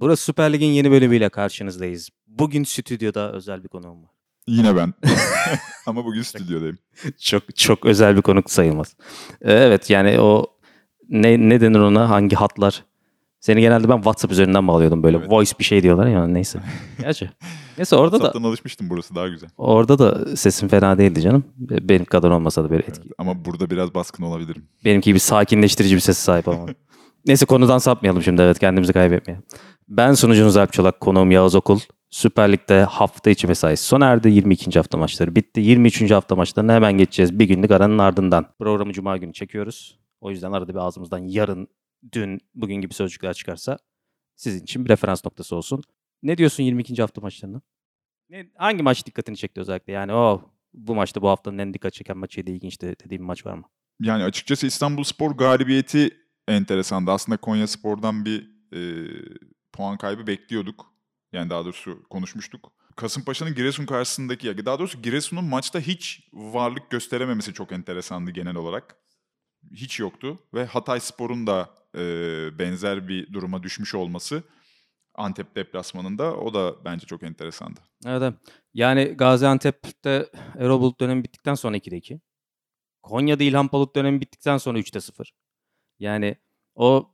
Burası Süper Lig'in yeni bölümüyle karşınızdayız. Bugün stüdyoda özel bir konuğum var. Yine ben. Ama bugün stüdyodayım. Çok çok özel bir konuk sayılmaz. Ee, Evet yani o ne ne denir ona hangi hatlar? Seni genelde ben WhatsApp üzerinden bağlıyordum böyle Evet. voice bir şey diyorlar ya neyse. Gerçi. Neyse orada da Zaten alışmıştım burası daha güzel. orada da sesim fena değildi canım. Benim kadar olmasa da böyle etki. Evet, Ama burada biraz baskın olabilirim. Benimki gibi sakinleştirici bir sese sahip ama. Neyse konudan sapmayalım şimdi evet kendimizi kaybetmeyelim. Ben sunucunuz Alp Çolak, konuğum Yağız Okul. Süper Lig'de hafta içi mesaisi sona erdi. 22. hafta maçları bitti. 23. hafta maçlarına hemen geçeceğiz. Bir günlük aranın ardından. Programı Cuma günü çekiyoruz. O yüzden arada bir ağzımızdan yarın, dün, bugün gibi sözcükler çıkarsa sizin için bir referans noktası olsun. Ne diyorsun 22. hafta maçlarına? Ne, hangi maç dikkatini çekti özellikle? Yani o bu maçta bu haftanın en dikkat çeken maçıydı, ilginçti dediğim maç var mı? Yani açıkçası İstanbul Spor galibiyeti enteresandı. Aslında Konya Spor'dan bir e, puan kaybı bekliyorduk. Yani daha doğrusu konuşmuştuk. Kasımpaşa'nın Giresun karşısındaki, daha doğrusu Giresun'un maçta hiç varlık gösterememesi çok enteresandı genel olarak. Hiç yoktu ve Hatay Spor'un da e, benzer bir duruma düşmüş olması Antep deplasmanında o da bence çok enteresandı. Evet. Yani Gaziantep'te Erol Bulut dönemi bittikten sonra 2'de 2. Konya'da İlhan Palut dönemi bittikten sonra 3'te 0. Yani o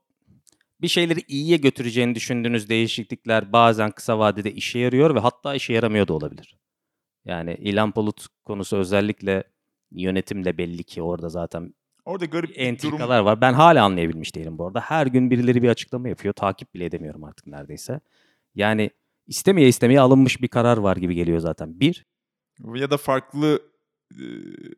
bir şeyleri iyiye götüreceğini düşündüğünüz değişiklikler bazen kısa vadede işe yarıyor ve hatta işe yaramıyor da olabilir. Yani İlhan Palut konusu özellikle yönetimle belli ki orada zaten Orada garip bir durum entrikalar var. Ben hala anlayabilmiş değilim bu arada. Her gün birileri bir açıklama yapıyor. Takip bile edemiyorum artık neredeyse. Yani istemeye istemeye alınmış bir karar var gibi geliyor zaten. Bir, ya da farklı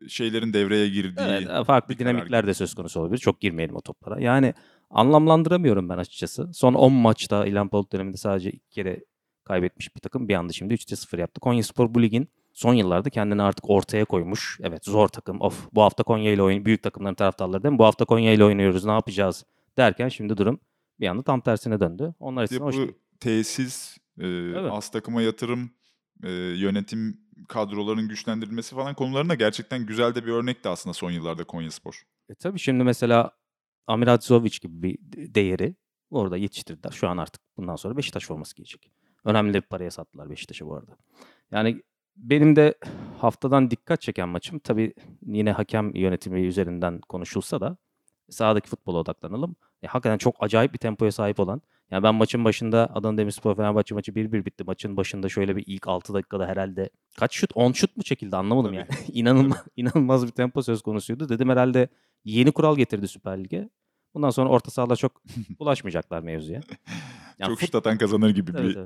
şeylerin devreye girdiği Evet, farklı dinamikler de söz konusu olabilir. Çok girmeyelim o toplara. Yani anlamlandıramıyorum ben açıkçası. Son 10 maçta İlhan Palut döneminde sadece iki kere kaybetmiş bir takım. Bir anda şimdi 3'te 0 yaptı. Konyaspor bu ligin son yıllarda kendini artık ortaya koymuş. Evet zor takım. Of bu hafta Konya ile oyun büyük takımların taraftarları değil mi? Bu hafta Konya ile oynuyoruz. Ne yapacağız derken şimdi durum bir anda tam tersine döndü. Onlar için hoş yapı, değil. tesis, e, Evet. az takıma yatırım, e, yönetim kadroların güçlendirilmesi falan konularında gerçekten güzel de bir örnekti aslında son yıllarda Konyaspor. E tabii şimdi mesela Amir Hadzovic gibi bir de- değeri orada yetiştirdiler. Şu an artık bundan sonra Beşiktaş forması giyecek. Önemli bir paraya sattılar Beşiktaş'ı bu arada. Yani benim de haftadan dikkat çeken maçım tabii yine hakem yönetimi üzerinden konuşulsa da sahadaki futbola odaklanalım. E, hakikaten çok acayip bir tempoya sahip olan. Yani ben maçın başında Adana Demirspor Fenerbahçe maçı 1-1 bitti. Maçın başında şöyle bir ilk 6 dakikada herhalde kaç şut? 10 şut mu çekildi anlamadım Tabii. yani. İnanılmaz, inanılmaz bir tempo söz konusuydu. Dedim herhalde yeni kural getirdi Süper Lig'e. Bundan sonra orta sahalar çok bulaşmayacaklar mevzuya. Yani Çok şut atan kazanır gibi bir.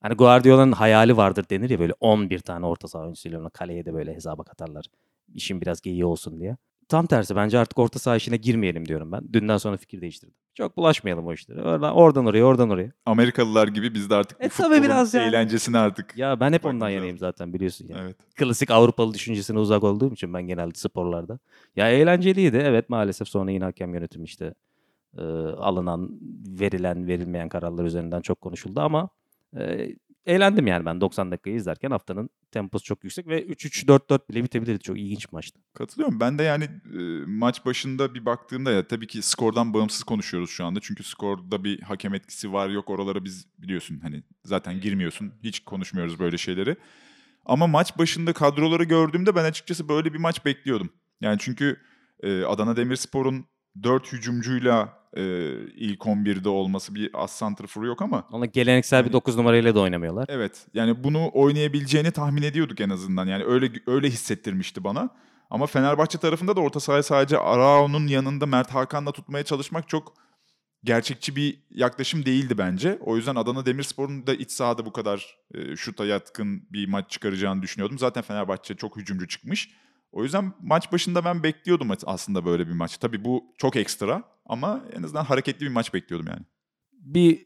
Hani Guardiola'nın hayali vardır denir ya böyle 11 tane orta saha oyuncusuyla onu kaleye de böyle hesaba katarlar. İşin biraz geyiği olsun diye. Tam tersi bence artık orta saha işine girmeyelim diyorum ben. Dünden sonra fikir değiştirdim. Çok bulaşmayalım o işlere. Oradan, oradan oraya, oradan oraya. Amerikalılar gibi biz de artık E bu futbolun biraz yani. eğlencesini artık. Ya ben hep ondan yanayım zaten biliyorsun ya. Evet. Klasik Avrupalı düşüncesine uzak olduğum için ben genelde sporlarda. Ya eğlenceliydi evet maalesef sonra yine hakem yönetimi işte e, alınan, verilen, verilmeyen kararlar üzerinden çok konuşuldu ama e, eğlendim yani ben 90 dakikayı izlerken haftanın temposu çok yüksek ve 3-3-4-4 bile bitebilirdi. Çok ilginç maçtı. Katılıyorum. Ben de yani maç başında bir baktığımda ya tabii ki skordan bağımsız konuşuyoruz şu anda. Çünkü skorda bir hakem etkisi var yok oralara biz biliyorsun hani zaten girmiyorsun. Hiç konuşmuyoruz böyle şeyleri. Ama maç başında kadroları gördüğümde ben açıkçası böyle bir maç bekliyordum. Yani çünkü e, Adana Demirspor'un 4 hücumcuyla e, ilk 11'de olması bir as santrforu yok ama Ona geleneksel bir Yani- 9 numarayla da oynamıyorlar. Evet. Yani bunu oynayabileceğini tahmin ediyorduk en azından. Yani öyle öyle hissettirmişti bana. Ama Fenerbahçe tarafında da orta sahayı sadece Arao'nun yanında Mert Hakan'la tutmaya çalışmak çok gerçekçi bir yaklaşım değildi bence. O yüzden Adana Demirspor'un da iç sahada bu kadar e, şuta yatkın bir maç çıkaracağını düşünüyordum. Zaten Fenerbahçe çok hücumcu çıkmış. O yüzden maç başında ben bekliyordum aslında böyle bir maç. Tabii bu çok ekstra ama en azından hareketli bir maç bekliyordum yani. Bir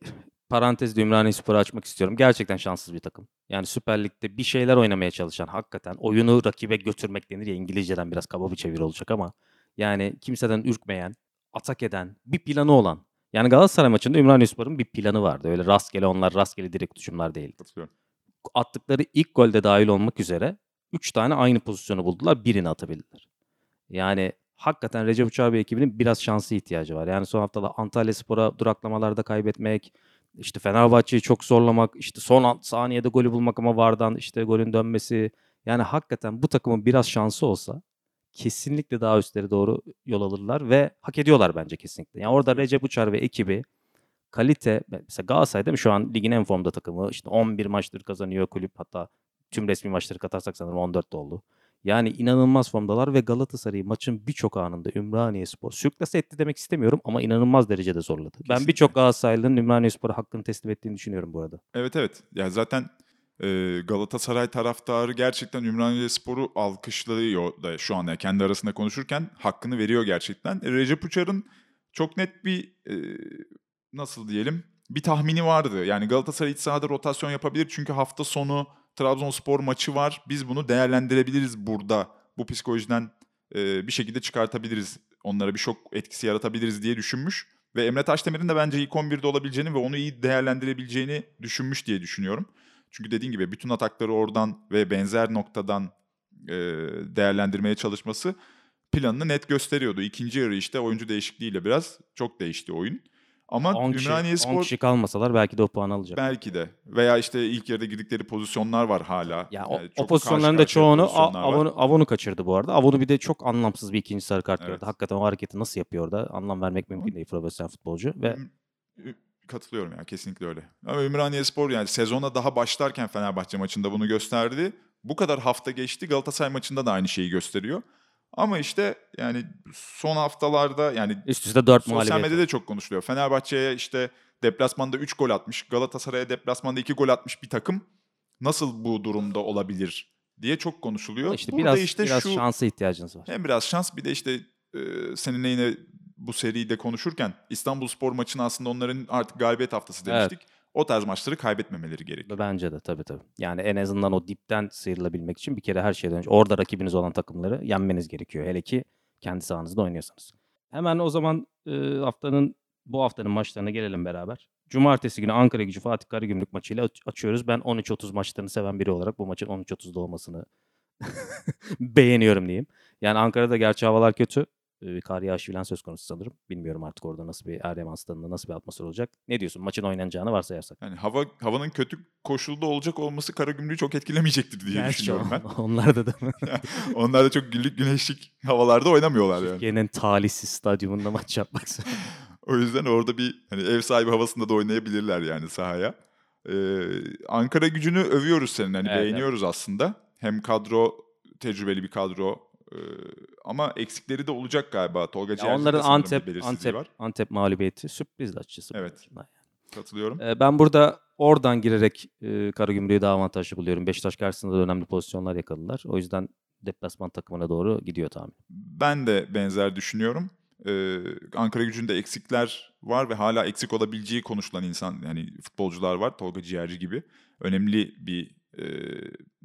parantez Ümraniye Spor'u açmak istiyorum. Gerçekten şanssız bir takım. Yani Süper Lig'de bir şeyler oynamaya çalışan hakikaten oyunu rakibe götürmek denir ya İngilizceden biraz kaba bir çeviri olacak ama yani kimseden ürkmeyen, atak eden, bir planı olan. Yani Galatasaray maçında Ümraniye Spor'un bir planı vardı. Öyle rastgele onlar rastgele direkt hücumlar değildi. Attıkları ilk golde dahil olmak üzere 3 tane aynı pozisyonu buldular. Birini atabildiler. Yani hakikaten Recep Uçar Bey ekibinin biraz şansı ihtiyacı var. Yani son haftada Antalya Spor'a duraklamalarda kaybetmek, işte Fenerbahçe'yi çok zorlamak, işte son saniyede golü bulmak ama vardan işte golün dönmesi. Yani hakikaten bu takımın biraz şansı olsa kesinlikle daha üstleri doğru yol alırlar ve hak ediyorlar bence kesinlikle. Yani orada Recep Uçar ve ekibi kalite mesela Galatasaray değil mi şu an ligin en formda takımı işte 11 maçtır kazanıyor kulüp hatta tüm resmi maçları katarsak sanırım 14 oldu. Yani inanılmaz formdalar ve Galatasaray'ı maçın birçok anında Ümraniye Spor sürklase etti demek istemiyorum ama inanılmaz derecede zorladı. Kesinlikle. Ben birçok Galatasaraylı'nın Ümraniye Spor'a hakkını teslim ettiğini düşünüyorum bu arada. Evet evet. Yani zaten e, Galatasaray taraftarı gerçekten Ümraniye Spor'u alkışlıyor da şu anda yani kendi arasında konuşurken hakkını veriyor gerçekten. E, Recep Uçar'ın çok net bir e, nasıl diyelim bir tahmini vardı. Yani Galatasaray iç sahada rotasyon yapabilir çünkü hafta sonu Trabzonspor maçı var. Biz bunu değerlendirebiliriz burada. Bu psikolojiden e, bir şekilde çıkartabiliriz. Onlara bir şok etkisi yaratabiliriz diye düşünmüş. Ve Emre Taşdemir'in de bence ilk 11'de olabileceğini ve onu iyi değerlendirebileceğini düşünmüş diye düşünüyorum. Çünkü dediğin gibi bütün atakları oradan ve benzer noktadan e, değerlendirmeye çalışması planını net gösteriyordu. İkinci yarı işte oyuncu değişikliğiyle biraz çok değişti oyun. Ama 10 Ümraniye kişi, Spor... 10 kişi kalmasalar belki de o puanı alacak. Belki de. Veya işte ilk yarıda girdikleri pozisyonlar var hala. Ya o, o pozisyonların da çoğunu Avon'u, Avon'u kaçırdı bu arada. Avon'u bir de çok anlamsız bir ikinci sarı kart evet. gördü. Hakikaten o hareketi nasıl yapıyor da anlam vermek mümkün değil profesyonel futbolcu. ve Katılıyorum ya kesinlikle öyle. Ama Ümraniye Spor yani sezona daha başlarken Fenerbahçe maçında bunu gösterdi. Bu kadar hafta geçti Galatasaray maçında da aynı şeyi gösteriyor. Ama işte yani son haftalarda yani üst üste 4 sosyal medyada çok konuşuluyor. Fenerbahçe'ye işte deplasmanda 3 gol atmış, Galatasaray'a deplasmanda 2 gol atmış bir takım nasıl bu durumda olabilir diye çok konuşuluyor. İşte Burada biraz işte biraz şu, şansa ihtiyacınız var. Hem biraz şans bir de işte e, seninle yine bu seride konuşurken İstanbul Spor maçını aslında onların artık galibiyet haftası demiştik. Evet o tarz maçları kaybetmemeleri gerekiyor. Bence de tabii tabii. Yani en azından o dipten sıyrılabilmek için bir kere her şeyden önce orada rakibiniz olan takımları yenmeniz gerekiyor. Hele ki kendi sahanızda oynuyorsanız. Hemen o zaman e, haftanın bu haftanın maçlarına gelelim beraber. Cumartesi günü Ankara Gücü Fatih Karagümrük maçıyla açıyoruz. Ben 13-30 maçlarını seven biri olarak bu maçın 13-30'da olmasını beğeniyorum diyeyim. Yani Ankara'da gerçi havalar kötü e, kar yağışı falan söz konusu sanırım. Bilmiyorum artık orada nasıl bir Erdem stadında nasıl bir atmosfer olacak. Ne diyorsun maçın oynanacağını varsayarsak? Yani hava havanın kötü koşulda olacak olması Karagümrük'ü çok etkilemeyecektir diye Gerçi düşünüyorum ben. Onlar da değil mi? onlar da çok güllük güneşlik havalarda oynamıyorlar yani. Türkiye'nin talihsiz stadyumunda maç yapmak. o yüzden orada bir hani ev sahibi havasında da oynayabilirler yani sahaya. Ee, Ankara gücünü övüyoruz senin hani evet, beğeniyoruz evet. aslında. Hem kadro tecrübeli bir kadro ama eksikleri de olacak galiba. Tolga ya Onların Antep, Antep, var. Antep mağlubiyeti sürpriz açısı. Evet. Yani. Katılıyorum. Ee, ben burada oradan girerek e, Karagümrük'ü daha avantajlı buluyorum. Beşiktaş karşısında da önemli pozisyonlar yakaladılar. O yüzden deplasman takımına doğru gidiyor tahmin. Ben de benzer düşünüyorum. Ee, Ankara gücünde eksikler var ve hala eksik olabileceği konuşulan insan yani futbolcular var. Tolga Ciğerci gibi. Önemli bir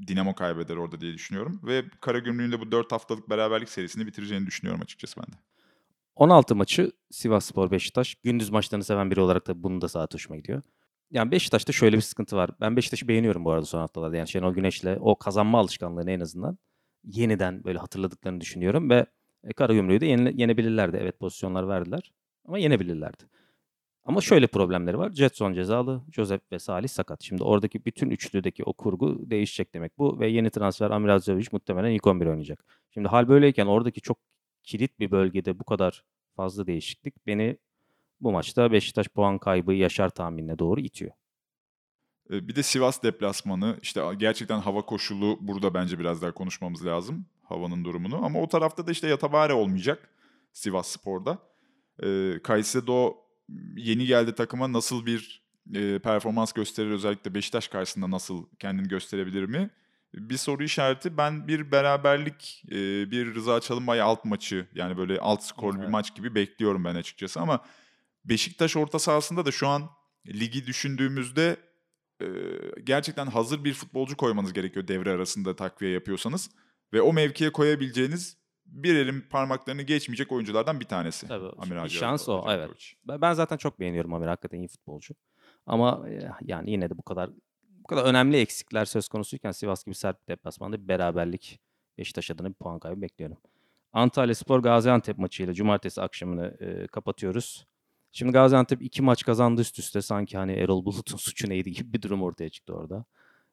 Dinamo kaybeder orada diye düşünüyorum. Ve Karagümrük'ün de bu 4 haftalık beraberlik serisini bitireceğini düşünüyorum açıkçası ben de. 16 maçı Sivas Spor Beşiktaş. Gündüz maçlarını seven biri olarak da bunun da saat hoşuma gidiyor. Yani Beşiktaş'ta şöyle bir sıkıntı var. Ben Beşiktaş'ı beğeniyorum bu arada son haftalarda. Yani Şenol Güneş'le o kazanma alışkanlığını en azından yeniden böyle hatırladıklarını düşünüyorum ve e, Karagümrük'ü de yene. Evet pozisyonlar verdiler ama yenebilirlerdi. Ama şöyle problemleri var. Jetson cezalı, Joseph ve Salih sakat. Şimdi oradaki bütün üçlüdeki o kurgu değişecek demek bu. Ve yeni transfer Amiral Zovic muhtemelen ilk 11 oynayacak. Şimdi hal böyleyken oradaki çok kilit bir bölgede bu kadar fazla değişiklik beni bu maçta Beşiktaş puan kaybı yaşar tahminine doğru itiyor. Bir de Sivas deplasmanı işte gerçekten hava koşulu burada bence biraz daha konuşmamız lazım havanın durumunu. Ama o tarafta da işte Yatabare olmayacak Sivas Spor'da. Ee, Kaysedo yeni geldi takıma nasıl bir e, performans gösterir özellikle Beşiktaş karşısında nasıl kendini gösterebilir mi? Bir soru işareti. Ben bir beraberlik, e, bir Rıza Çalınbay alt maçı yani böyle alt skorlu evet. bir maç gibi bekliyorum ben açıkçası ama Beşiktaş orta sahasında da şu an ligi düşündüğümüzde e, gerçekten hazır bir futbolcu koymanız gerekiyor devre arasında takviye yapıyorsanız ve o mevkiye koyabileceğiniz bir elin parmaklarını geçmeyecek oyunculardan bir tanesi. Tabii. Amir şans o. Evet. Ben zaten çok beğeniyorum Amir. Hakikaten iyi futbolcu. Ama e, yani yine de bu kadar bu kadar önemli eksikler söz konusuyken Sivas gibi sert bir deplasmanda bir beraberlik Beşiktaş adına bir puan kaybı bekliyorum. Antalya Spor Gaziantep maçıyla cumartesi akşamını e, kapatıyoruz. Şimdi Gaziantep iki maç kazandı üst üste. Sanki hani Erol Bulut'un suçu neydi gibi bir durum ortaya çıktı orada.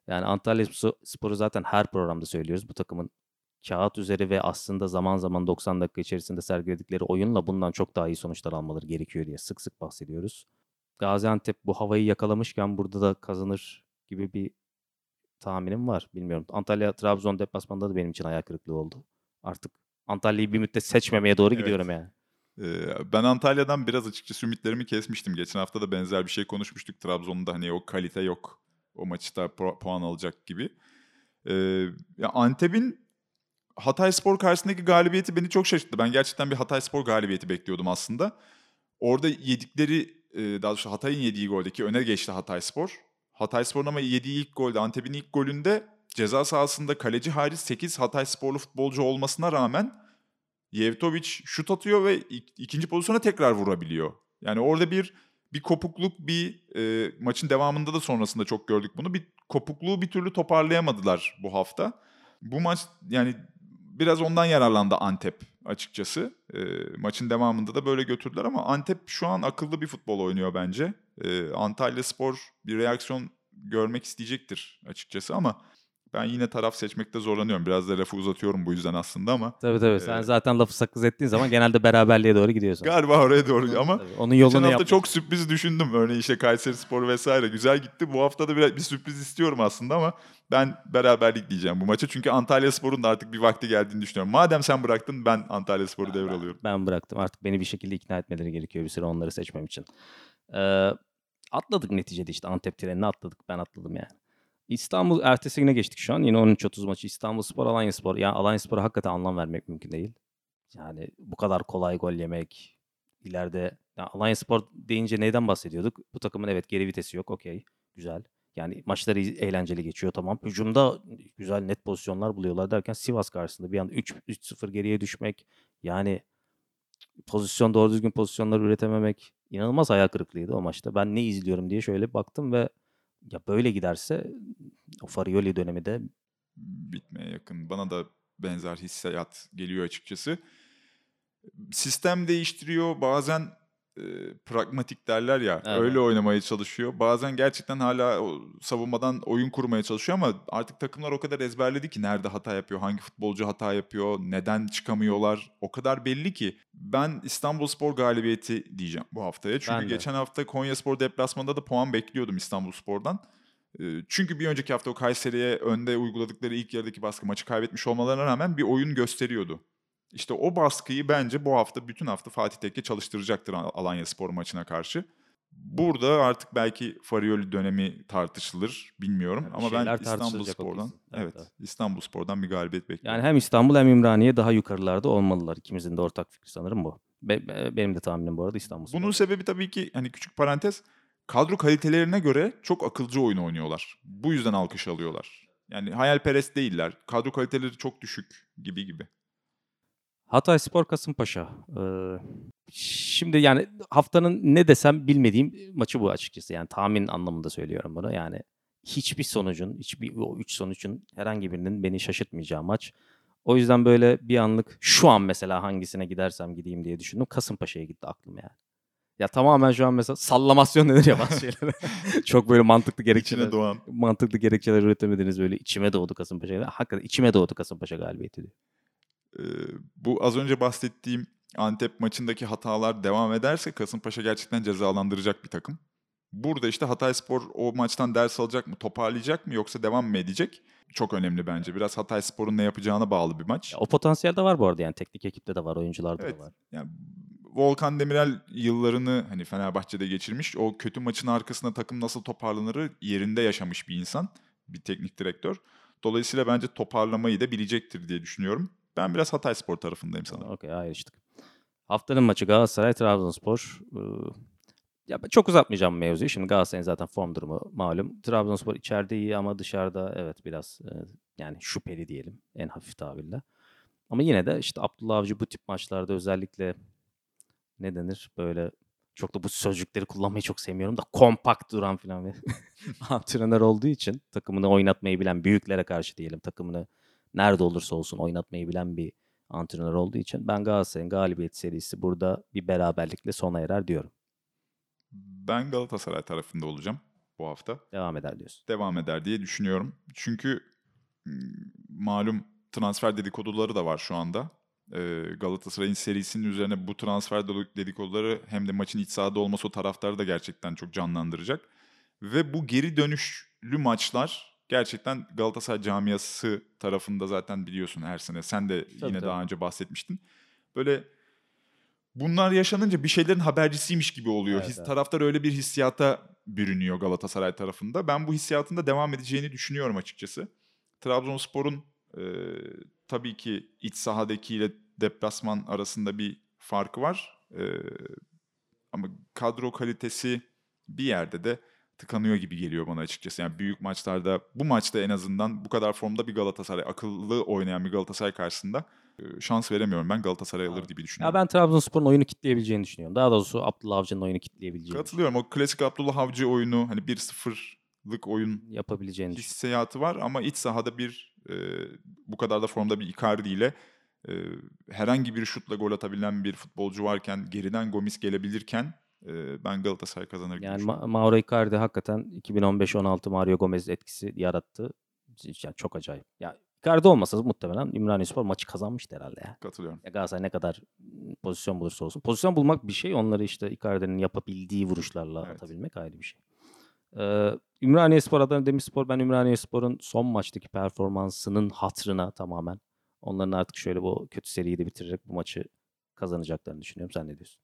Yani Antalya Sporu zaten her programda söylüyoruz. Bu takımın kağıt üzeri ve aslında zaman zaman 90 dakika içerisinde sergiledikleri oyunla bundan çok daha iyi sonuçlar almaları gerekiyor diye sık sık bahsediyoruz. Gaziantep bu havayı yakalamışken burada da kazanır gibi bir tahminim var. Bilmiyorum. Antalya Trabzon deplasmanda da benim için ayak kırıklığı oldu. Artık Antalya'yı bir müddet seçmemeye doğru Evet. gidiyorum yani. Ben Antalya'dan biraz açıkçası ümitlerimi kesmiştim. Geçen hafta da benzer bir şey konuşmuştuk. Trabzon'da hani o kalite yok. O maçta puan alacak gibi. Ya Antep'in Hatay Spor karşısındaki galibiyeti beni çok şaşırttı. Ben gerçekten bir Hatay Spor galibiyeti bekliyordum aslında. Orada yedikleri, e, daha doğrusu Hatay'ın yediği goldeki öne geçti Hatay Spor. Hatay Spor'un ama yediği ilk golde, Antep'in ilk golünde ceza sahasında kaleci hariç 8 Hatay Sporlu futbolcu olmasına rağmen Yevtovic şut atıyor ve ik- ikinci pozisyona tekrar vurabiliyor. Yani orada bir bir kopukluk, bir e, maçın devamında da sonrasında çok gördük bunu. Bir kopukluğu bir türlü toparlayamadılar bu hafta. Bu maç yani biraz ondan yararlandı Antep açıkçası. E, maçın devamında da böyle götürdüler ama Antep şu an akıllı bir futbol oynuyor bence. E, Antalya Spor bir reaksiyon görmek isteyecektir açıkçası ama ben yine taraf seçmekte zorlanıyorum. Biraz da lafı uzatıyorum bu yüzden aslında ama Tabii tabii. Sen Ee, zaten lafı sakız ettiğin zaman genelde beraberliğe doğru gidiyorsun. galiba oraya doğru ama Tabii, Onun yolunu Geçen hafta yapmak. çok sürpriz düşündüm. Örneğin işte Kayseri Spor vesaire güzel gitti. Bu hafta da biraz bir sürpriz istiyorum aslında ama ben beraberlik diyeceğim bu maça. Çünkü Antalya Spor'un da artık bir vakti geldiğini düşünüyorum. Madem sen bıraktın ben Antalya Spor'u devralıyorum. Ben bıraktım. Artık beni bir şekilde ikna etmeleri gerekiyor bir süre onları seçmem için. Ee, atladık neticede işte Antep trenini atladık. Ben atladım yani. İstanbul ertesi güne geçtik şu an. Yine 13.30 maçı İstanbul Spor, Alanya Spor. Yani Alanya Spor'a hakikaten anlam vermek mümkün değil. Yani bu kadar kolay gol yemek. ileride yani Alanya Spor deyince neyden bahsediyorduk? Bu takımın evet geri vitesi yok. Okey. Güzel. Yani maçları eğlenceli geçiyor tamam. Hücumda güzel net pozisyonlar buluyorlar derken Sivas karşısında bir anda 3 3-0 geriye düşmek. Yani pozisyon doğru düzgün pozisyonlar üretememek inanılmaz hayal kırıklığıydı o maçta. Ben ne izliyorum diye şöyle baktım ve ya böyle giderse o Farioli dönemi de Bitmeye yakın. Bana da benzer hissiyat geliyor açıkçası. Sistem değiştiriyor. Bazen e, pragmatik derler ya. Evet. Öyle oynamaya çalışıyor. Bazen gerçekten hala o savunmadan oyun kurmaya çalışıyor ama artık takımlar o kadar ezberledi ki nerede hata yapıyor, hangi futbolcu hata yapıyor, neden çıkamıyorlar. O kadar belli ki ben İstanbulspor galibiyeti diyeceğim bu haftaya. Çünkü geçen hafta Konyaspor deplasmanda da puan bekliyordum İstanbulspor'dan. Çünkü bir önceki hafta o Kayseri'ye önde uyguladıkları ilk yarıdaki baskı maçı kaybetmiş olmalarına rağmen bir oyun gösteriyordu. İşte o baskıyı bence bu hafta bütün hafta Fatih Tekke çalıştıracaktır Al- Alanya Spor maçına karşı. Burada artık belki Farioli dönemi tartışılır bilmiyorum Bir ama ben İstanbul Spor'dan evet, evet. İstanbul Spor'dan bir galibiyet bekliyorum. yani hem İstanbul hem İmraniye daha yukarılarda olmalılar. İkimizin de ortak fikri sanırım bu. Be- be- benim de tahminim bu arada İstanbul Spor. Bunun sebebi tabii ki hani küçük parantez kadro kalitelerine göre çok akılcı oyun oynuyorlar. Bu yüzden alkış alıyorlar. Yani hayalperest değiller. Kadro kaliteleri çok düşük gibi gibi. Hatay Spor Kasımpaşa. Ee, şimdi yani haftanın ne desem bilmediğim maçı bu açıkçası. Yani tahmin anlamında söylüyorum bunu. Yani hiçbir sonucun, hiçbir o üç sonucun herhangi birinin beni şaşırtmayacağı maç. O yüzden böyle bir anlık şu an mesela hangisine gidersem gideyim diye düşündüm. Kasımpaşa'ya gitti aklım yani. Ya tamamen şu an mesela sallamasyon denir ya bazı şeylere. Çok böyle mantıklı gerekçeler. İçine doğan. Mantıklı gerekçeler üretemediniz böyle içime doğdu Kasımpaşa. Hakikaten içime doğdu Kasımpaşa galibiyeti diyor. Bu az önce bahsettiğim Antep maçındaki hatalar devam ederse Kasımpaşa gerçekten cezalandıracak bir takım. Burada işte Hatayspor o maçtan ders alacak mı, toparlayacak mı yoksa devam mı edecek? Çok önemli bence. Biraz Hatayspor'un ne yapacağına bağlı bir maç. Ya o potansiyel de var bu arada yani teknik ekipte de var, oyuncularda Evet. da var. Yani Volkan Demirel yıllarını hani Fenerbahçe'de geçirmiş. O kötü maçın arkasında takım nasıl toparlanırı yerinde yaşamış bir insan, bir teknik direktör. Dolayısıyla bence toparlamayı da bilecektir diye düşünüyorum. Ben biraz Hatayspor tarafındayım sana. Okey ayrıştık. Haftanın maçı Galatasaray Trabzonspor. Ee, ya çok uzatmayacağım mevzuyu. Şimdi Galatasaray'ın zaten form durumu malum. Trabzonspor içeride iyi ama dışarıda evet biraz e, yani şüpheli diyelim en hafif tabirle. Ama yine de işte Abdullah Avcı bu tip maçlarda özellikle ne denir böyle çok da bu sözcükleri kullanmayı çok sevmiyorum da kompakt duran falan bir antrenör olduğu için takımını oynatmayı bilen büyüklere karşı diyelim takımını nerede olursa olsun oynatmayı bilen bir antrenör olduğu için ben Galatasaray'ın galibiyet serisi burada bir beraberlikle sona erer diyorum. Ben Galatasaray tarafında olacağım bu hafta. Devam eder diyorsun. Devam eder diye düşünüyorum. Çünkü malum transfer dedikoduları da var şu anda. Galatasaray'ın serisinin üzerine bu transfer dedikoduları hem de maçın iç sahada olması o taraftarı da gerçekten çok canlandıracak. Ve bu geri dönüşlü maçlar gerçekten Galatasaray camiası tarafında zaten biliyorsun her sene. Sen de Tabii, yine tabii. daha önce bahsetmiştin. Böyle bunlar yaşanınca bir şeylerin habercisiymiş gibi oluyor. Evet, His- evet. Taraftar öyle bir hissiyata bürünüyor Galatasaray tarafında. Ben bu hissiyatın da devam edeceğini düşünüyorum açıkçası. Trabzonspor'un e, tabii ki iç sahadakiyle deplasman arasında bir farkı var. E, ama kadro kalitesi bir yerde de tıkanıyor gibi geliyor bana açıkçası. Yani büyük maçlarda bu maçta en azından bu kadar formda bir Galatasaray, akıllı oynayan bir Galatasaray karşısında e, şans veremiyorum. Ben Galatasaray alır gibi Ya düşünüyorum. ben Trabzonspor'un oyunu kitleyebileceğini düşünüyorum. Daha doğrusu Abdullah Avcı'nın oyunu kitleyebileceğini Katılıyorum. O klasik Abdullah Avcı oyunu hani 1-0'lık oyun yapabileceğini hissiyatı var ama iç sahada bir e, bu kadar da formda bir Icardi ile e, herhangi bir şutla gol atabilen bir futbolcu varken geriden Gomis gelebilirken e, ben Galatasaray kazanır gibi Yani. Ma- Mauro Icardi hakikaten 2015-16 Mario Gomez etkisi yarattı. Yani çok acayip. Ya Icardi olmasa muhtemelen Ümraniyespor maçı kazanmıştı herhalde ya. Katılıyorum. Ya Galatasaray ne kadar pozisyon bulursa olsun. Pozisyon bulmak bir şey. Onları işte Icardi'nin yapabildiği vuruşlarla Evet. atabilmek ayrı bir şey. Ee, Ümraniyespor, Adana Demirspor ben Ümraniyespor'un son maçtaki performansının hatrına tamamen onların artık şöyle bu kötü seriyi de bitirerek bu maçı kazanacaklarını düşünüyorum. Sen ne diyorsun?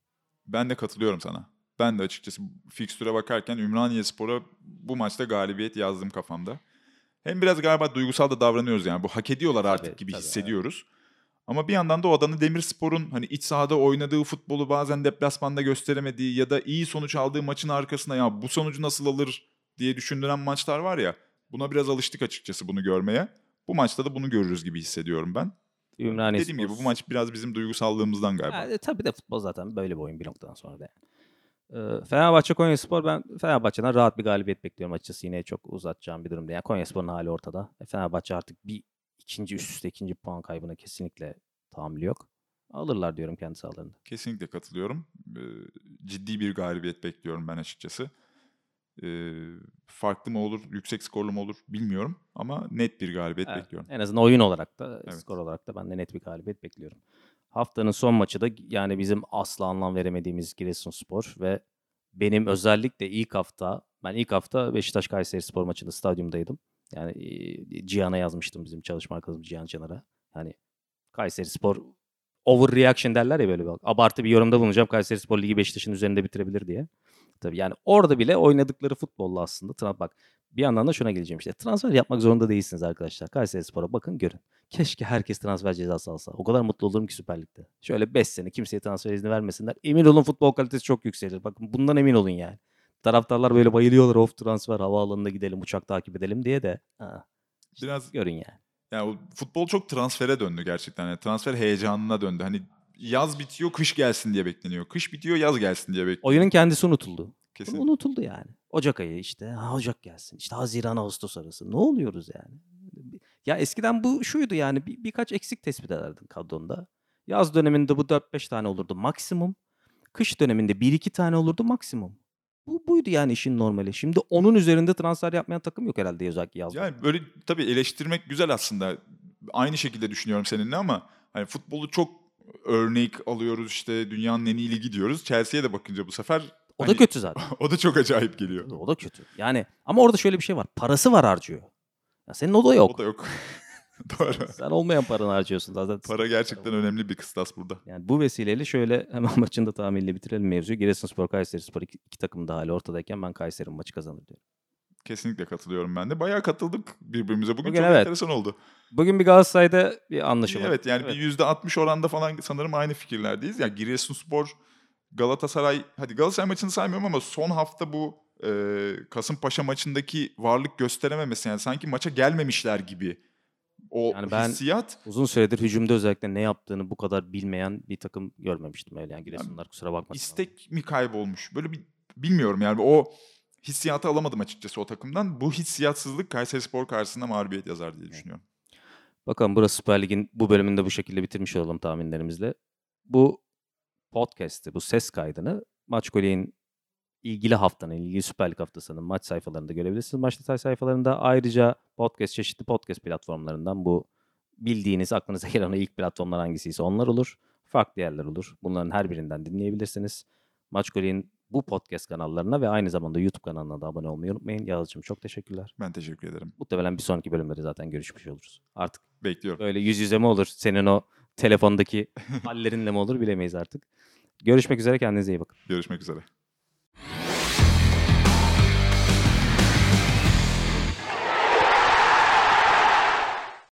Ben de katılıyorum sana. Ben de açıkçası fikstüre bakarken Ümraniyespor'a bu maçta galibiyet yazdım kafamda. Hem biraz galiba duygusal da davranıyoruz yani. Bu hak ediyorlar artık Tabii, gibi tabii, hissediyoruz. Ama bir yandan da o Adana Demirspor'un hani iç sahada oynadığı futbolu bazen deplasmanda gösteremediği ya da iyi sonuç aldığı maçın arkasına ya bu sonucu nasıl alır diye düşündüren maçlar var ya. Buna biraz alıştık açıkçası bunu görmeye. Bu maçta da bunu görürüz gibi hissediyorum ben. Ümraniyespor. Dediğim gibi bu maç biraz bizim duygusallığımızdan galiba. E, tabii de futbol zaten böyle bir oyun bir noktadan sonra da. yani. Ee, Fenerbahçe Konyaspor ben Fenerbahçe'den rahat bir galibiyet bekliyorum açıkçası yine çok uzatacağım bir durum değil. Yani Konyaspor'un hali ortada. E, Fenerbahçe artık bir ikinci üst üste ikinci puan kaybına kesinlikle tahammülü yok. Alırlar diyorum kendi sahalarında. Kesinlikle katılıyorum. Ee, ciddi bir galibiyet bekliyorum ben açıkçası. Ee, farklı mı olur, yüksek skorlu mu olur bilmiyorum ama net bir galibiyet Evet, bekliyorum. En azından oyun olarak da Evet. skor olarak da ben de net bir galibiyet bekliyorum. Haftanın son maçı da yani bizim asla anlam veremediğimiz Giresunspor ve benim özellikle ilk hafta ben ilk hafta Beşiktaş Kayseri Spor maçında stadyumdaydım. Yani e, Cihan'a yazmıştım bizim çalışma arkadaşımız Cihan Çanar'a. Yani Kayseri Spor overreaction derler ya böyle bak. Abartı bir yorumda bulunacağım. Kayseri Spor Ligi Beşiktaş'ın üzerinde bitirebilir diye. Tabii yani orada bile oynadıkları futbolla aslında. Tra- Bak bir yandan da şuna geleceğim işte. Transfer yapmak zorunda değilsiniz arkadaşlar. Kayseri Spor'a bakın görün. Keşke herkes transfer cezası alsa. O kadar mutlu olurum ki Süper Lig'de. Şöyle 5 sene kimseye transfer izni vermesinler. Emin olun futbol kalitesi çok yükselir. Bakın bundan emin olun yani. Taraftarlar böyle bayılıyorlar. Of transfer havaalanına gidelim uçak takip edelim diye de. Ha, Biraz görün yani. yani futbol çok transfere döndü gerçekten. Yani transfer heyecanına döndü. Hani yaz bitiyor, kış gelsin diye bekleniyor. Kış bitiyor, yaz gelsin diye bekleniyor. Oyunun kendisi unutuldu. Kesin. Unutuldu yani. Ocak ayı işte. Ha, Ocak gelsin. İşte Haziran Ağustos arası. Ne oluyoruz yani? Ya eskiden bu şuydu yani bir, birkaç eksik tespit ederdin kadronda. Yaz döneminde bu 4-5 tane olurdu maksimum. Kış döneminde 1-2 tane olurdu maksimum. Bu buydu yani işin normali. Şimdi onun üzerinde transfer yapmayan takım yok herhalde özellikle yazda. Yani böyle tabii eleştirmek güzel aslında. Aynı şekilde düşünüyorum seninle ama hani futbolu çok örnek alıyoruz işte dünyanın en iyi ligi diyoruz. Chelsea'ye de bakınca bu sefer o da hani kötü zaten. o da çok acayip geliyor. o da kötü. Yani ama orada şöyle bir şey var. Parası var harcıyor. Ya senin o da yok. O da yok. Doğru. Sen olmayan paranı harcıyorsun zaten. Para gerçekten önemli bir kıstas burada. Yani bu vesileyle şöyle hemen maçın da tahminiyle bitirelim mevzuyu. Giresunspor Kayserispor iki, iki takım da hala ortadayken ben Kayseri'nin maçı kazanır diyorum. Kesinlikle katılıyorum ben de. Bayağı katıldık birbirimize. Bugün, Bugün çok evet. enteresan oldu. Bugün bir Galatasaray'da bir anlaşılma. Evet yani bir %60 oranda falan sanırım aynı fikirlerdeyiz. Yani Giresunspor, Galatasaray, hadi Galatasaray maçını saymıyorum ama son hafta bu e, Kasımpaşa maçındaki varlık gösterememesi yani sanki maça gelmemişler gibi o Yani ben- hissiyat Uzun süredir hücumda özellikle ne yaptığını bu kadar bilmeyen bir takım görmemiştim öyle yani Giresunlar kusura bakmasın. istek mi kaybolmuş? Böyle bir bilmiyorum yani o hissiyatı alamadım açıkçası o takımdan. Bu hissiyatsızlık Kayserispor karşısında mağlubiyet yazar diye düşünüyorum. Bakalım burası Süper Lig'in bu bölümünde bu şekilde bitirmiş olalım tahminlerimizle. Bu podcast'i, bu ses kaydını Maçkolik'in ilgili haftanın, ilgili Süper Lig haftasının maç sayfalarında görebilirsiniz. Maç detay sayfalarında ayrıca podcast, çeşitli podcast platformlarından bu bildiğiniz, aklınıza gelen o ilk platformlar hangisiyse onlar olur. Farklı yerler olur. Bunların her birinden dinleyebilirsiniz. Maçkolik'in bu podcast kanallarına ve aynı zamanda YouTube kanalına da abone olmayı unutmayın. Yağız'cığım çok teşekkürler. Ben teşekkür ederim. Muhtemelen bir sonraki bölümlerde zaten görüşmüş oluruz. Artık Bekliyorum. böyle yüz yüze mi olur? Senin o telefondaki hallerinle mi olur bilemeyiz artık. Görüşmek üzere kendinize iyi bakın. Görüşmek üzere.